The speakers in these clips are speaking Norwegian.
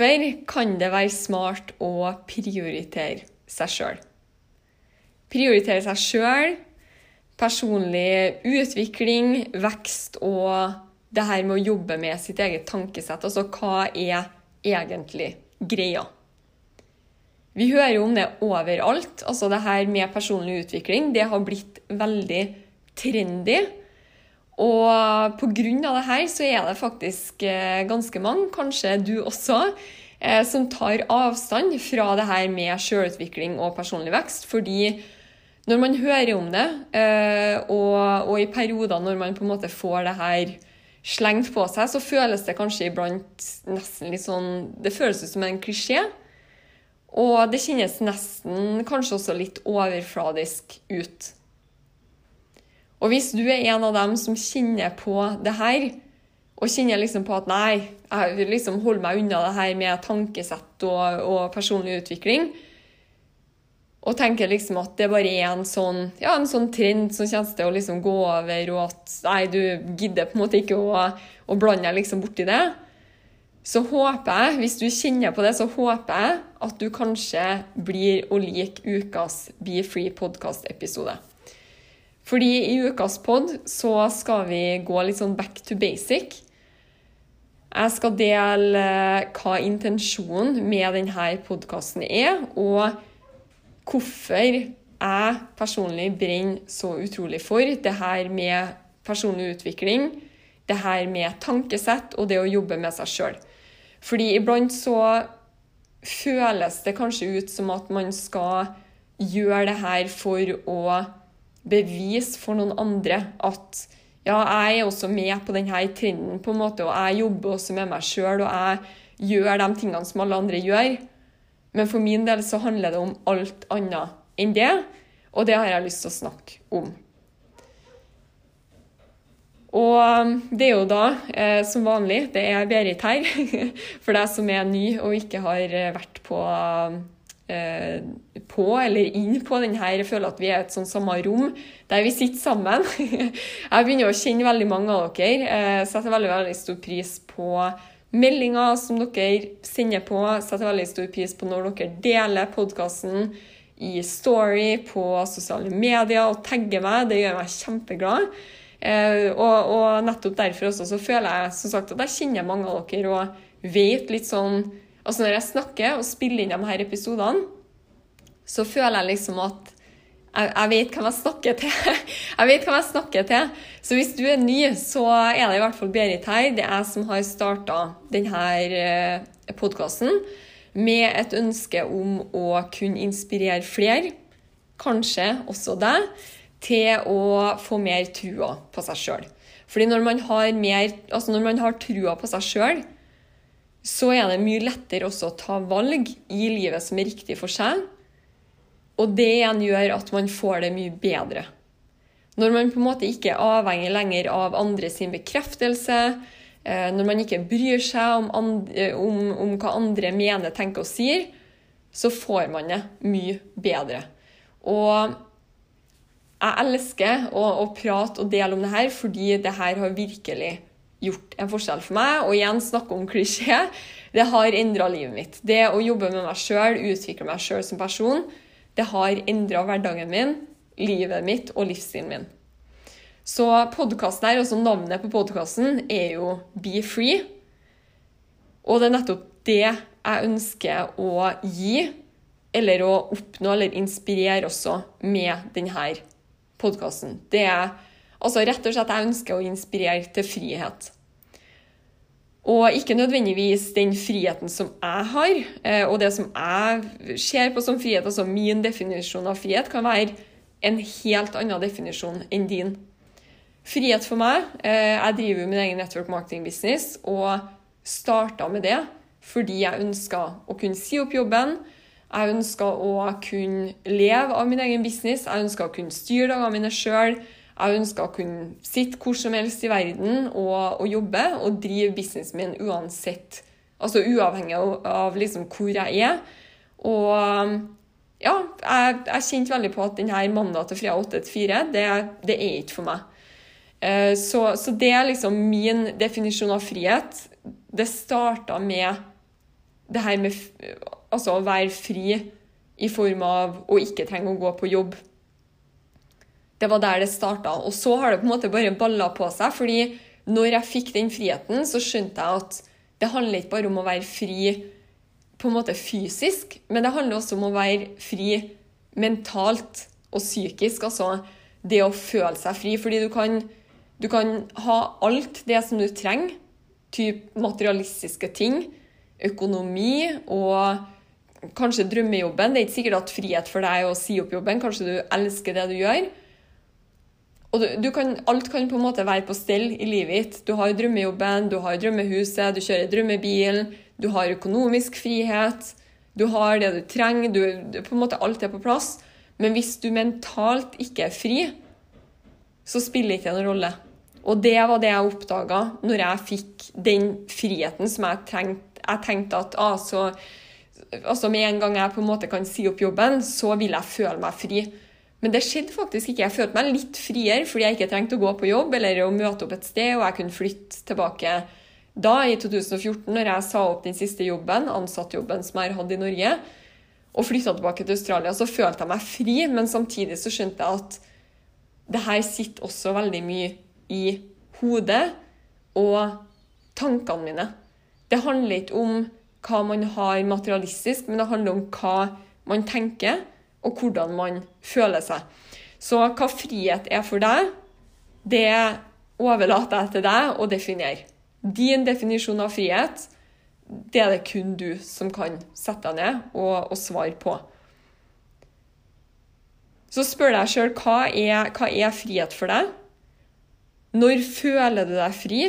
Hvorfor kan det være smart å prioritere seg sjøl? Prioritere seg sjøl, personlig utvikling, vekst og det her med å jobbe med sitt eget tankesett. Altså hva er egentlig greia? Vi hører jo om det overalt. Altså det her med personlig utvikling, det har blitt veldig trendy. Og pga. det her så er det faktisk eh, ganske mange, kanskje du også, eh, som tar avstand fra det her med selvutvikling og personlig vekst. Fordi når man hører om det, eh, og, og i perioder når man på en måte får det her slengt på seg, så føles det kanskje iblant nesten litt sånn Det føles ut som en klisjé. Og det kjennes nesten kanskje også litt overfladisk ut. Og hvis du er en av dem som kjenner på det her, og kjenner liksom på at nei, jeg vil liksom holde meg unna det her med tankesett og, og personlig utvikling, og tenker liksom at det bare er en sånn, ja, en sånn trend som kommer til å liksom gå over, og at nei, du gidder på en måte ikke å, å blande deg liksom borti det, så håper jeg, hvis du kjenner på det, så håper jeg at du kanskje blir å like ukas Be Free podcast-episode. Fordi i ukas pod så skal vi gå litt sånn back to basic. Jeg skal dele eh, hva intensjonen med denne podkasten er, og hvorfor jeg personlig brenner så utrolig for det her med personlig utvikling, det her med tankesett og det å jobbe med seg sjøl. Fordi iblant så føles det kanskje ut som at man skal gjøre det her for å bevise for noen andre at ja, jeg er også med på denne trenden, på en måte, og jeg jobber også med meg sjøl, og jeg gjør de tingene som alle andre gjør. Men for min del så handler det om alt annet enn det, og det har jeg lyst til å snakke om. Og det er jo da, eh, som vanlig, det er Berit her, for deg som er ny og ikke har vært på eh, på eller inn på den her. Jeg føler at vi er et sånn samme rom der vi sitter sammen. Jeg begynner å kjenne veldig mange av dere. Jeg setter veldig, veldig stor pris på meldinger som dere sender på. Jeg setter veldig stor pris på når dere deler podkasten i Story på sosiale medier og tagger meg. Det gjør meg kjempeglad. Eh, og, og, nettopp derfor også så føler jeg som sagt at jeg kjenner mange av dere og vet litt sånn Altså når jeg snakker og spiller inn de her episodene, så føler jeg liksom at jeg, jeg vet hvem jeg snakker til. Jeg vet hvem jeg snakker til. Så hvis du er ny, så er det i hvert fall Berit her. Det er jeg som har starta denne podkasten med et ønske om å kunne inspirere flere, kanskje også deg, til å få mer trua på seg sjøl. Fordi når man har, mer, altså når man har trua på seg sjøl, så er det mye lettere også å ta valg i livet som er riktig for seg. Og det igjen gjør at man får det mye bedre. Når man på en måte ikke er avhengig lenger av andre sin bekreftelse, når man ikke bryr seg om, andre, om, om hva andre mener, tenker og sier, så får man det mye bedre. Og jeg elsker å, å prate og dele om det her, fordi det her har virkelig gjort en forskjell for meg. Og igjen snakke om klisjé. Det har endra livet mitt. Det å jobbe med meg sjøl, utvikle meg sjøl som person, det har endra hverdagen min, livet mitt og livsstilen min. Så podkasten her, altså navnet på podkasten, er jo Be Free. Og det er nettopp det jeg ønsker å gi, eller å oppnå eller inspirere også med denne podkasten. Det er altså rett og slett jeg ønsker å inspirere til frihet. Og ikke nødvendigvis den friheten som jeg har, og det som jeg ser på som frihet. Altså min definisjon av frihet kan være en helt annen definisjon enn din. Frihet for meg eh, Jeg driver min egen network marketing business og starta med det fordi jeg ønska å kunne si opp jobben. Jeg ønska å kunne leve av min egen business. Jeg ønska å kunne styre dagene mine sjøl. Jeg ønsker å kunne sitte hvor som helst i verden og, og jobbe og drive businessen min uansett. Altså uavhengig av, av liksom hvor jeg er. Og ja, jeg, jeg kjente veldig på at denne mandag til fredag 8 til 4, det, det er ikke for meg. Eh, så, så, det er liksom min definisjon av frihet. Det starta med det her med altså å være fri i form av å ikke trenge å gå på jobb. Det var der det starta. Og så har det på en måte bare balla på seg. fordi når jeg fikk den friheten, så skjønte jeg at det handler ikke bare om å være fri på en måte fysisk, men det handler også om å være fri mentalt og psykisk. Altså det å føle seg fri. Fordi du kan du kan ha alt det som du trenger, typ materialistiske ting, økonomi og kanskje drømmejobben. Det er ikke sikkert at frihet for deg er å si opp jobben, kanskje du elsker det du gjør. Og du, du kan, alt kan på en måte være på stell i livet ditt. Du har drømmejobben, du har drømmehuset, du kjører drømmebilen, du har økonomisk frihet, du har det du trenger, du, på en måte alt er på plass. Men hvis du mentalt ikke er fri, så spiller det ikke noen rolle. Og det var det jeg oppdaga når jeg fikk den friheten som jeg tenkte, jeg tenkte at altså, altså med en gang jeg på en måte kan si opp jobben, så vil jeg føle meg fri. Men det skjedde faktisk ikke. Jeg følte meg litt friere fordi jeg ikke trengte å gå på jobb eller å møte opp et sted, og jeg kunne flytte tilbake da, i 2014, når jeg sa opp den siste jobben, ansattjobben som jeg hatt i Norge, og flytta tilbake til Australia, så følte jeg meg fri, men samtidig så skjønte jeg at det her sitter også veldig mye i hodet og tankene mine. Det handler ikke om hva man har materialistisk, men det handler om hva man tenker, og hvordan man føler seg. Så hva frihet er for deg, det overlater jeg til deg å definere. Din definisjon av frihet, det er det kun du som kan sette deg ned og, og svare på. Så spør deg sjøl hva, hva er frihet for deg? Når føler du deg fri?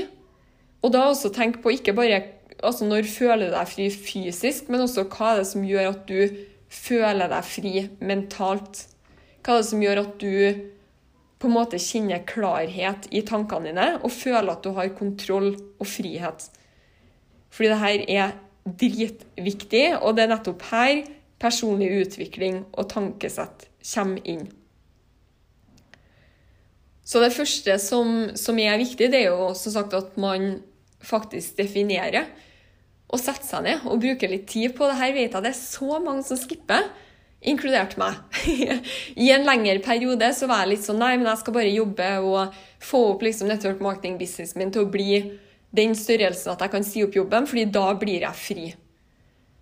Og da også tenk på ikke bare altså når føler du deg fri fysisk, men også hva er det som gjør at du føler deg fri mentalt? Hva er det som gjør at du på en måte kjenner klarhet i tankene dine og føler at du har kontroll og frihet? Fordi det her er dritviktig, og det er nettopp her personlig utvikling og tankesett kommer inn. Så det første som, som, er viktig, det er jo som sagt at man faktisk definerer og setter seg ned og bruker litt tid på det. Her vet jeg det er så mange som skipper, inkludert meg. I en lengre periode så var jeg litt sånn nei, men jeg skal bare jobbe og få opp liksom network marketing businessen min til å bli den størrelsen at jeg kan si opp jobben, fordi da blir jeg fri.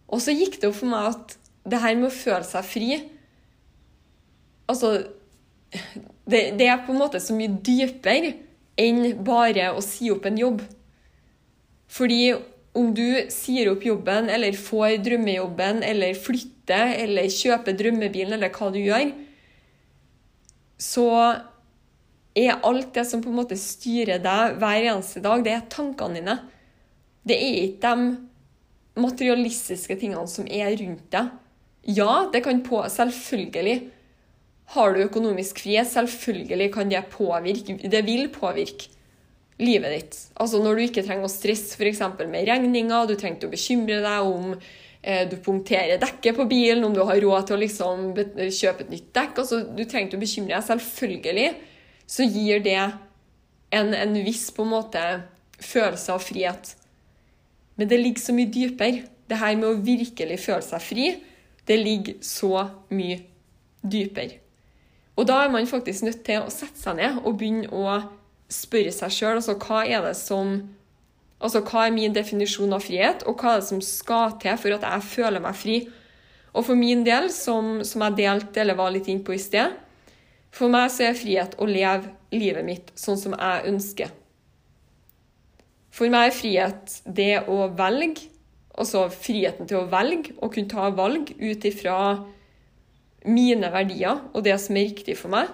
Og så gikk det opp for meg at det her med å føle seg fri Altså det, det, er på en måte så mye dypere enn bare å si opp en jobb. Fordi om du sier opp jobben, eller får drømmejobben, eller flytter, eller kjøper drømmebilen, eller hva du gjør, så er alt det som på en måte styrer deg hver eneste dag, det er tankene dine. Det er ikke de materialistiske tingene som er rundt deg. Ja, det kan på, selvfølgelig har du økonomisk frihet, selvfølgelig kan det påvirke Det vil påvirke livet ditt. Altså når du ikke trenger å stresse f.eks. med regninger, du trenger ikke å bekymre deg om eh, du punkterer dekket på bilen, om du har råd til å liksom kjøpe et nytt dekk. Altså, du trenger ikke å bekymre deg. Selvfølgelig så gir det en, en viss på en måte følelse av frihet. Men det ligger så mye dypere. Det her med å virkelig føle seg fri, det ligger så mye dypere. Og da er man faktisk nødt til å sette seg ned og begynne å spørre seg sjøl altså, hva er det som Altså hva er min definisjon av frihet, og hva er det som skal til for at jeg føler meg fri? Og for min del, som, som jeg delte eller var litt innpå i sted, for meg så er frihet å leve livet mitt sånn som jeg ønsker. For meg er frihet det å velge, altså friheten til å velge, og kunne ta valg ut ifra mine verdier og det som er riktig for meg.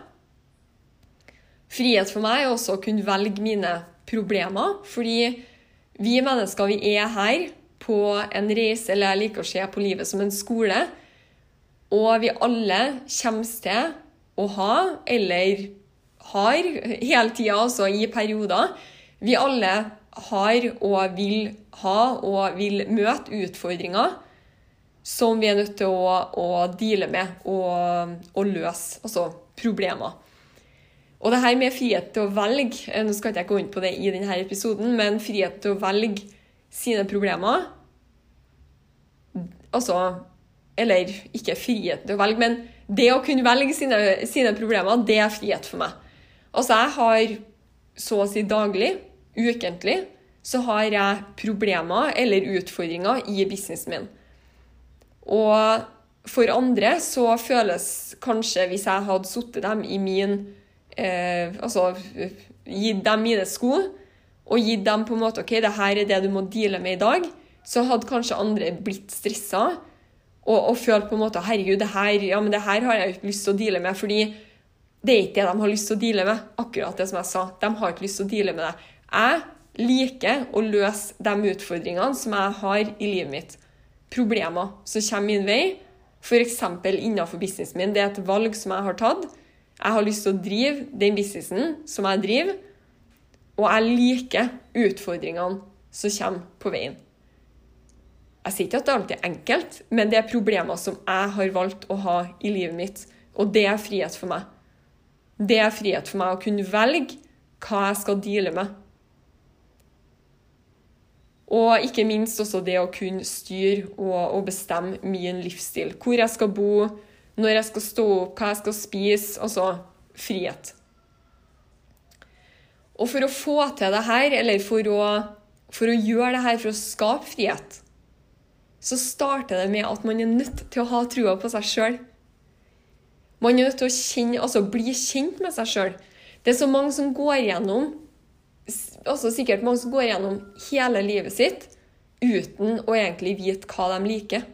Frihet for meg er også å kunne velge mine problemer, fordi vi mennesker vi er her på en reise, eller jeg liker å se på livet som en skole, og vi alle kommer til å ha, eller har hele tida, altså i perioder Vi alle har og vil ha og vil møte utfordringer som vi er nødt til å, å deale med og, og løse, altså problemer. Og det her med frihet til å velge eh, Nå skal ikke jeg gå inn på det i denne episoden, men frihet til å velge sine problemer Altså Eller ikke frihet til å velge, men det å kunne velge sine, sine problemer, det er frihet for meg. Altså, jeg har så å si daglig, ukentlig, så har jeg problemer eller utfordringer i businessen min. Og for andre så føles kanskje, hvis jeg hadde satt dem i min eh, Altså gitt dem mine sko og gitt dem på en måte OK, det her er det du må deale med i dag, så hadde kanskje andre blitt stressa og, og følt på en måte Herregud, det her, ja, men det her har jeg ikke lyst til å deale med. fordi det er ikke det de har lyst til å deale med. Akkurat det som jeg sa. De har ikke lyst til å deale med det. Jeg liker å løse de utfordringene som jeg har i livet mitt. Problemer som kommer min vei. F.eks. innenfor businessen min. Det er et valg som jeg har tatt. Jeg har lyst til å drive den businessen som jeg driver, og jeg liker utfordringene som kommer på veien. Jeg sier ikke at det alltid er enkelt, men det er problemer som jeg har valgt å ha i livet mitt, og det er frihet for meg. Det er frihet for meg å kunne velge hva jeg skal deale med. Og ikke minst også det å kunne styre og, og bestemme min livsstil. Hvor jeg skal bo, når jeg skal stå opp, hva jeg skal spise. Altså frihet. Og for å få til det her, eller for å, for å gjøre det her, for å skape frihet, så starter det med at man er nødt til å ha trua på seg sjøl. Man er nødt til å kjenne, altså bli kjent med seg sjøl. Det er så mange som går gjennom altså sikkert mange som går gjennom hele livet sitt uten å egentlig vite hva de liker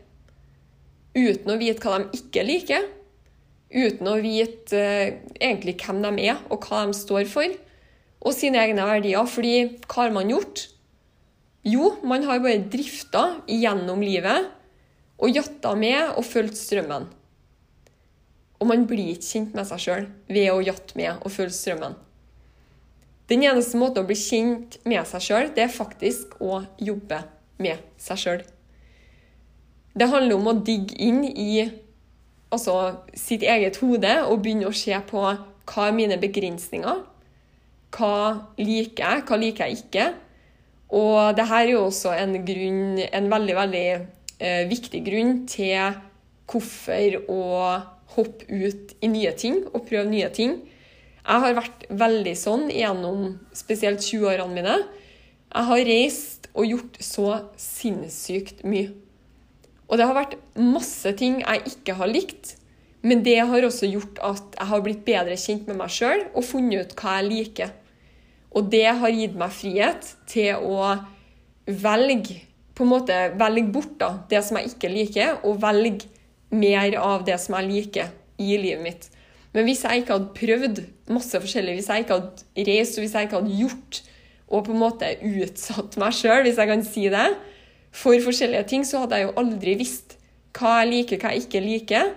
uten å vite hva de ikke liker, uten å vite uh, egentlig hvem de er og hva de står for, og sine egne verdier. Fordi hva har man gjort? Jo, man har bare drifta gjennom livet og jatta med og fulgt strømmen. Og man blir ikke kjent med seg sjøl ved å jatte med og følge strømmen. Den eneste måten å bli kjent med seg sjøl, det er faktisk å jobbe med seg sjøl. Det handler om å digge inn i altså, sitt eget hode og begynne å se på hva er mine begrensninger. Hva liker jeg, hva liker jeg ikke? Og det her er jo også en, grunn, en veldig, veldig eh, viktig grunn til hvorfor å hoppe ut i nye ting og prøve nye ting. Jeg har vært veldig sånn gjennom spesielt 20-årene mine. Jeg har reist og gjort så sinnssykt mye. Og det har vært masse ting jeg ikke har likt, men det har også gjort at jeg har blitt bedre kjent med meg sjøl og funnet ut hva jeg liker. Og det har gitt meg frihet til å velge på en måte velge bort da, det som jeg ikke liker, og velge mer av det som jeg liker i livet mitt. Men hvis jeg ikke hadde prøvd masse forskjellig, hvis jeg ikke hadde reist og hvis jeg ikke hadde gjort og på en måte utsatt meg sjøl, hvis jeg kan si det, for forskjellige ting, så hadde jeg jo aldri visst hva jeg liker, hva jeg ikke liker.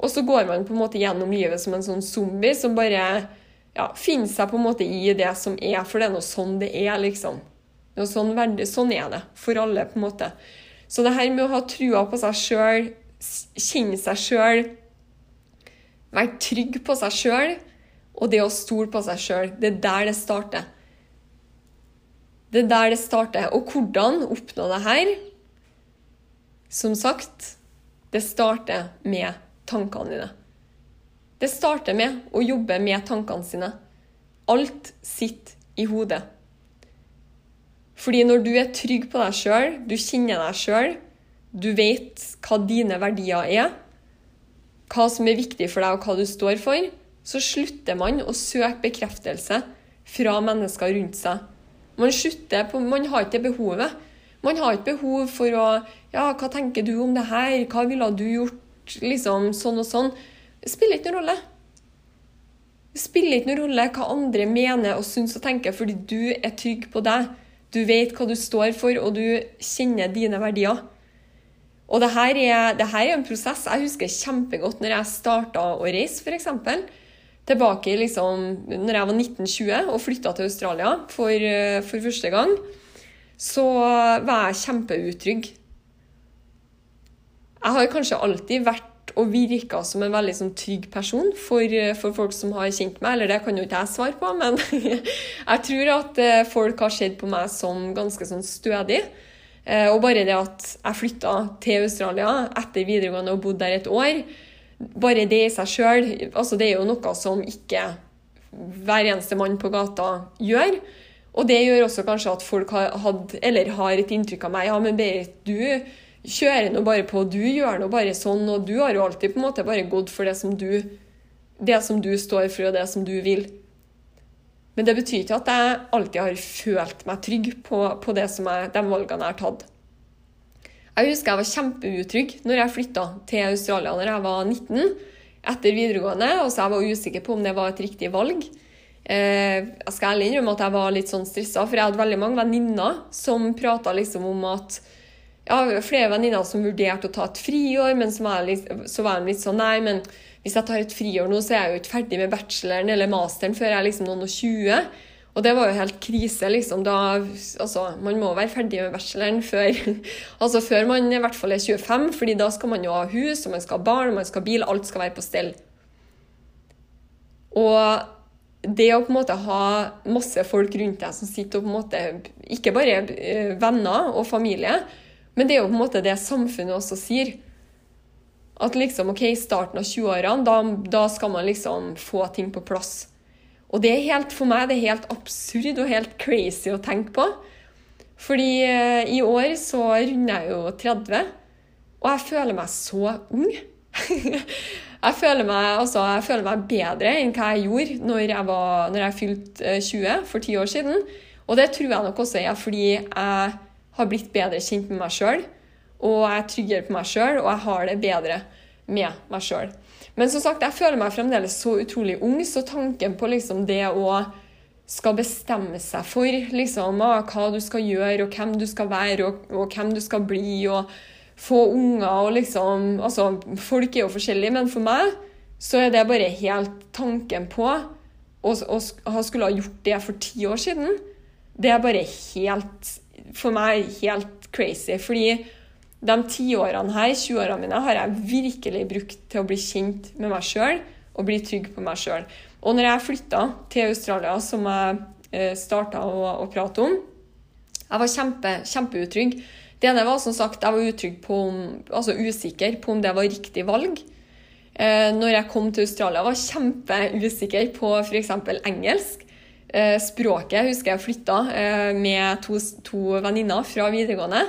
Og så går man på en måte gjennom livet som en sånn zombie som bare ja, finner seg på en måte i det som er, for det er nå sånn det er, liksom. Noe sånn, sånn er det for alle, på en måte. Så det her med å ha trua på seg sjøl, kjenne seg sjøl, være trygg på seg sjøl, og det å stole på seg sjøl, det er der det starter. Det er der det starter. Og hvordan oppnå det her? Som sagt, det starter med tankene dine. Det starter med å jobbe med tankene sine. Alt sitter i hodet. Fordi når du er trygg på deg sjøl, du kjenner deg sjøl, du vet hva dine verdier er, hva som er viktig for deg og hva du står for, så slutter man å søke bekreftelse fra mennesker rundt seg man slutter på Man har ikke det behovet. Man har ikke behov for å Ja, hva tenker du om det her? Hva ville du gjort liksom sånn og sånn. Det spiller ikke noen rolle. Det spiller ikke noen rolle hva andre mener og syns og tenker, fordi du er trygg på deg. Du vet hva du står for, og du kjenner dine verdier. Og det her, er, det her er en prosess. Jeg husker kjempegodt når jeg starta å reise, f.eks. Tilbake liksom, når jeg var 1920 og flytta til Australia for, for første gang, så var jeg kjempeutrygg. Jeg har kanskje alltid vært og virka som en veldig sånn, trygg person for, for, folk som har kjent meg. Eller det kan jo ikke jeg svare på, men jeg tror at eh, folk har sett på meg som ganske sånn stødig. Eh, og bare det at jeg flytta til Australia etter videregående og bodde der et år, bare det i seg sjøl altså Det er jo noe som ikke hver eneste mann på gata gjør. Og det gjør også kanskje at folk har, had, har et inntrykk av meg. Ja, men Berit, du kjører nå bare på, du gjør nå bare sånn, og du har jo alltid på en måte bare gått for det som du, det som du står for, og det som du vil. Men det betyr ikke at jeg alltid har følt meg trygg på, på som jeg, de valgene jeg har tatt. Jeg husker jeg var kjempeutrygg når jeg flytta til Australia når jeg var 19, etter videregående, og så jeg var usikker på om det var et riktig valg. Eh, jeg skal ærlig innrømme at jeg var litt sånn stressa, for jeg hadde veldig mange venninner som prata liksom om at ja, flere venninner som vurderte å ta et friår, men så var, litt, så var de litt sånn Nei, men hvis jeg tar et friår nå, så er jeg jo ikke ferdig med bacheloren eller masteren før jeg er liksom noen og 20. Og det var jo helt krise, liksom. Da, altså, man må være ferdig med bacheloren før, altså før man i hvert fall er 25, fordi da skal man jo ha hus, og man skal ha barn, man skal ha bil. Alt skal være på stell. Og det å på en måte ha masse folk rundt deg som sitter og på en måte Ikke bare eh, venner og familie, men det er jo på en måte det samfunnet også sier. At liksom, ok, i starten av 20-årene, da, da, skal man liksom få ting på plass. Og det er helt, for meg det er helt absurd og helt crazy å tenke på. Fordi eh, i år så runder jeg jo 30, og jeg føler meg så ung. jeg, føler meg, altså, jeg føler meg bedre enn hva jeg gjorde når jeg, var, når jeg fylte 20 eh, for ti år siden. Og det tror jeg nok også er fordi jeg har blitt bedre kjent med meg sjøl. Og jeg er tryggere på meg sjøl, og jeg har det bedre med meg sjøl. Men som sagt, jeg føler meg fremdeles så utrolig ung, så tanken på liksom det å skal bestemme seg for liksom, hva du skal gjøre, og hvem du skal være, og, og hvem du skal bli, og få unger og liksom Altså, folk er jo forskjellige, men for meg så er det bare helt tanken på å skulle ha gjort det for ti år siden. Det er bare helt for meg helt crazy. Fordi de tiårene her, 20-årene mine, har jeg virkelig brukt til å bli kjent med meg sjøl og bli trygg på meg sjøl. Og når jeg flytta til Australia, som jeg eh, starta å, å, prate om Jeg var kjempe, kjempeutrygg. Det ene var som sagt, jeg var utrygg på om, altså usikker på om det var riktig valg. Eh, når jeg kom til Australia, var jeg kjempeusikker på f.eks. engelsk. Eh, språket. Husker jeg flytta med to, to venninner fra videregående.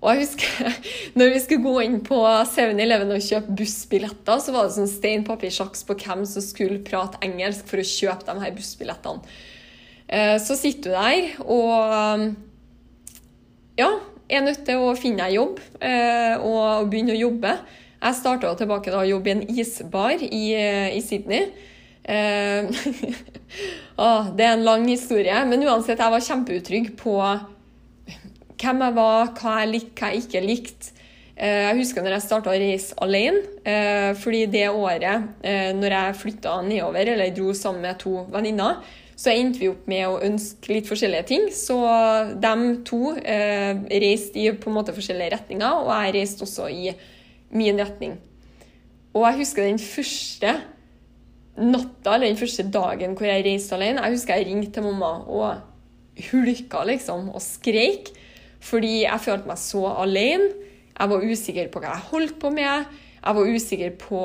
Og jeg husker når vi skulle gå inn på 7-Eleven og kjøpe bussbilletter, så var det sånn stein, papir, sjaks på hvem som skulle prate engelsk for å kjøpe de her bussbillettene. Eh, så sitter du der og ja, er nødt til å finne deg jobb og begynne å jobbe. Jeg starta tilbake da å jobbe i en isbar i, i Sydney. Eh, det er en lang historie, men uansett, jeg var kjempeutrygg på hvem jeg var, hva jeg likte, hva jeg ikke likte. Eh, jeg husker når jeg starta å reise alene, eh, fordi det året når jeg flytta nedover, eller jeg dro sammen med to venninner, så endte vi opp med å ønske litt forskjellige ting. Så de to reiste i på en måte forskjellige retninger, og jeg reiste også i min retning. Og jeg husker den første natta, eller den første dagen hvor jeg reiste alene, jeg husker jeg ringte til mamma og hulka liksom, og skreik. Fordi jeg følte meg så alene. Jeg var usikker på hva jeg holdt på med. Jeg var usikker på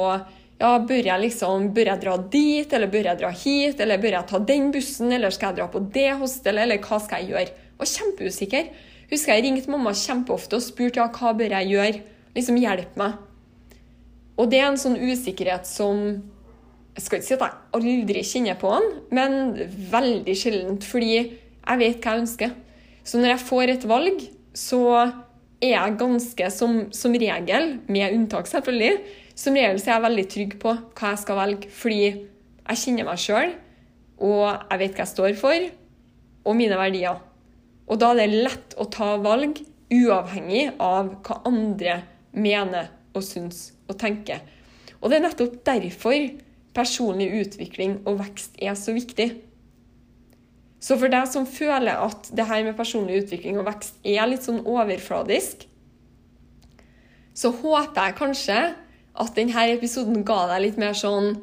ja, bør jeg liksom, bør jeg dra dit, eller bør jeg dra hit, eller bør jeg ta den bussen, eller skal jeg dra på det hostelet, eller hva skal jeg gjøre? Jeg var kjempeusikker. Husker jeg ringte mamma kjempeofte og spurte ja, hva bør jeg gjøre. Liksom hjelp meg. Og det er en sånn usikkerhet som jeg skal ikke si at jeg aldri kjenner på den, men veldig sjeldent. Fordi jeg vet hva jeg ønsker. Så når jeg får et valg, så er jeg ganske, som, som regel, med unntak selvfølgelig, Som regel så er jeg veldig trygg på hva jeg skal velge, fordi jeg kjenner meg sjøl, og jeg vet hva jeg står for, og mine verdier. Og da er det lett å ta valg uavhengig av hva andre mener og syns og tenker. Og det er nettopp derfor personlig utvikling og vekst er så viktig. Så for deg som føler at det her med personlig utvikling og vekst er litt sånn overfladisk, så håper jeg kanskje at denne episoden ga deg litt mer sånn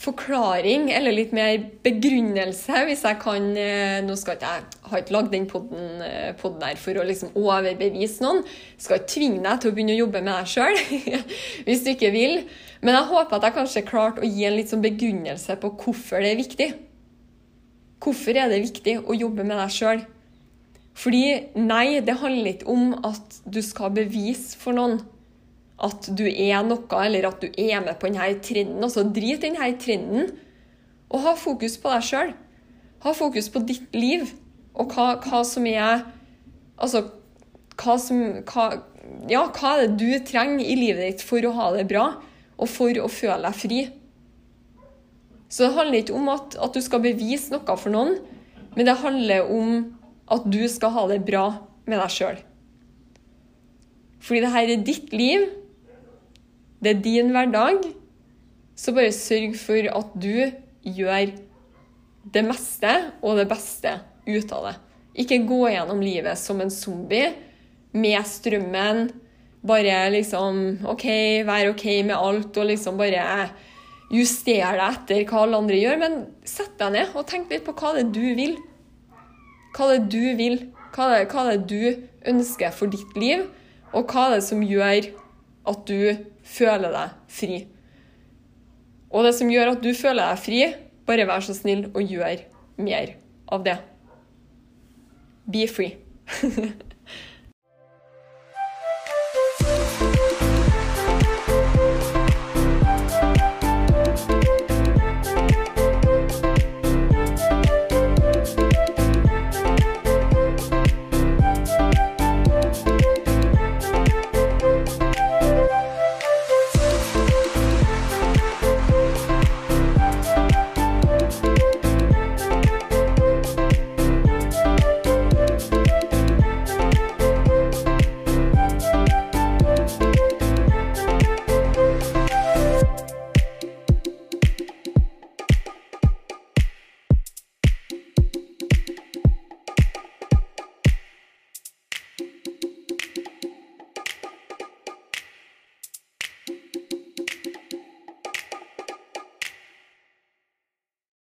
forklaring, eller litt mer begrunnelse, hvis jeg kan eh, Nå skal ikke jeg har ikke lagd den poden, eh, poden her for å liksom overbevise noen. Skal ikke tvinge deg til å begynne å jobbe med deg sjøl, hvis du ikke vil. Men jeg håper at jeg kanskje klarte å gi en litt sånn begrunnelse på hvorfor det er viktig. Hvorfor er det viktig å jobbe med deg sjøl? Fordi nei, det handler ikke om at du skal bevise for noen at du er noe, eller at du er med på denne trenden. Altså, drit i denne trenden, og ha fokus på deg sjøl. Ha fokus på ditt liv, og hva, hva som er Altså, hva som hva, Ja, hva er det du trenger i livet ditt for å ha det bra, og for å føle deg fri? Så det handler ikke om at, at du skal bevise noe for noen, men det handler om at du skal ha det bra med deg sjøl. Fordi det her er ditt liv, det er din hverdag, så bare sørg for at du gjør det meste og det beste ut av det. Ikke gå gjennom livet som en zombie med strømmen. Bare liksom OK, vær OK med alt og liksom bare justere deg etter hva alle andre gjør. Men sett deg ned og tenk litt på hva det er du vil. Hva det er du vil. Hva det, hva det er du ønsker for ditt liv, og hva det er som gjør at du føler deg fri. Og det som gjør at du føler deg fri, bare vær så snill og gjør mer av det. Be free.